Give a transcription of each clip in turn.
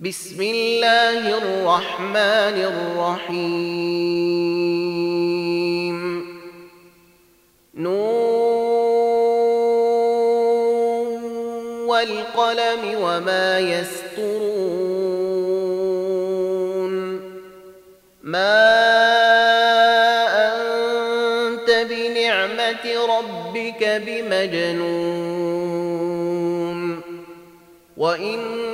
بسم الله الرحمن الرحيم. نون والقلم وما يسطرون ما أنت بنعمة ربك بمجنون. وإن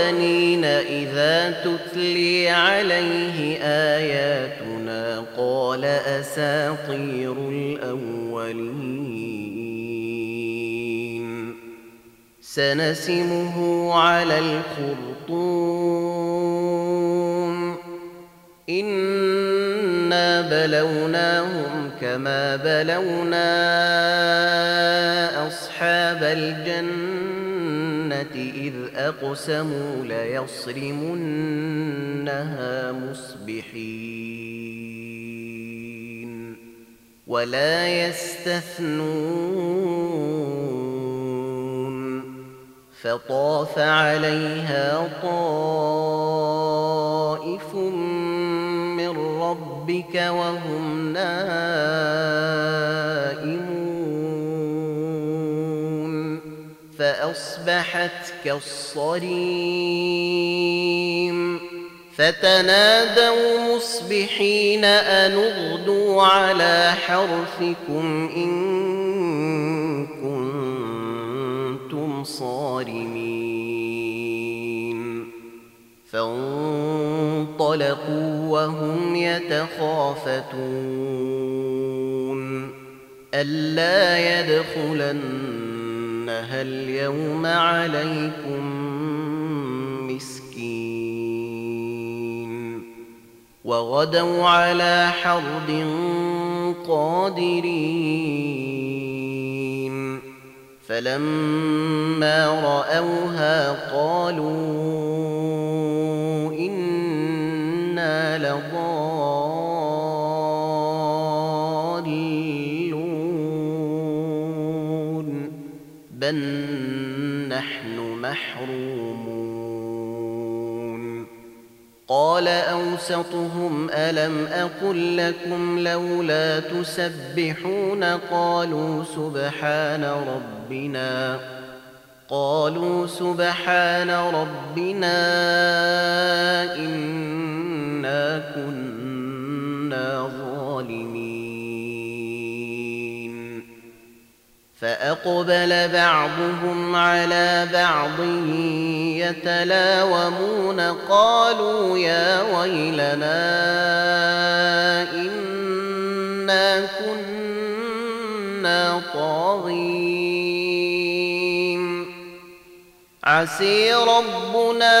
وبنين إذا تتلي عليه آياتنا قال أساطير الأولين سنسمه على الخرطوم إنا بلوناهم كما بلونا أصحاب الجنة إذ أقسموا ليصرمنها مصبحين ولا يستثنون فطاف عليها طائف من ربك وهم نائمون فأصبحت كالصريم فتنادوا مصبحين أن اغدوا على حرثكم إن كنتم صارمين فانطلقوا وهم يتخافتون ألا يدخلنها اليوم عليكم مسكين وغدوا على حرد قادرين فلما رأوها قالوا إنا لضالون بل نحن محرومون. قال أوسطهم ألم أقل لكم لولا تسبحون؟ قالوا سبحان ربنا. قالوا سبحان ربنا إنا كنا فأقبل بعضهم على بعض يتلاومون قالوا يا ويلنا إنا كنا طاغين. عسي ربنا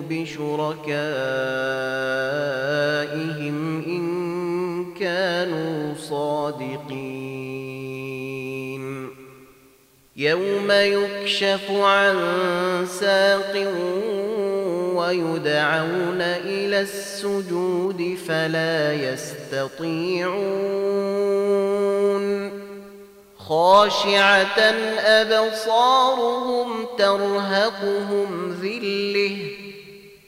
بشركائهم إن كانوا صادقين. يوم يكشف عن ساق ويدعون إلى السجود فلا يستطيعون. خاشعة أبصارهم ترهقهم ذلة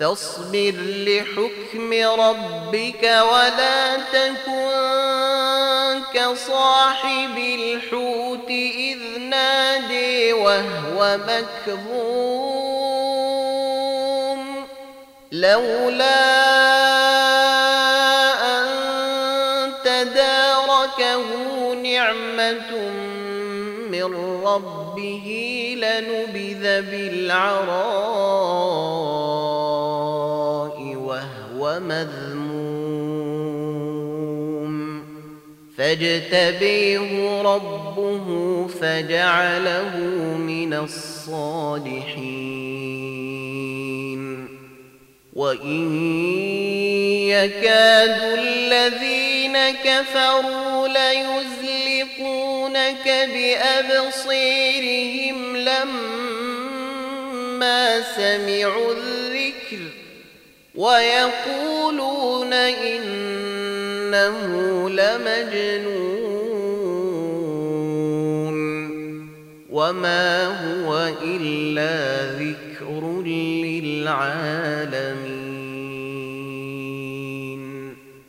فاصبر لحكم ربك ولا تكن كصاحب الحوت إذ نادي وهو مكظوم. لولا أن تداركه نعمة من ربه لنبذ بالعراء. وهو مذموم فاجتبيه ربه فجعله من الصالحين. وإن يكاد الذين كفروا ليزلقونك بأبصيرهم لما سمعوا ويقولون إنه لمجنون وما هو إلا ذكر للعالمين.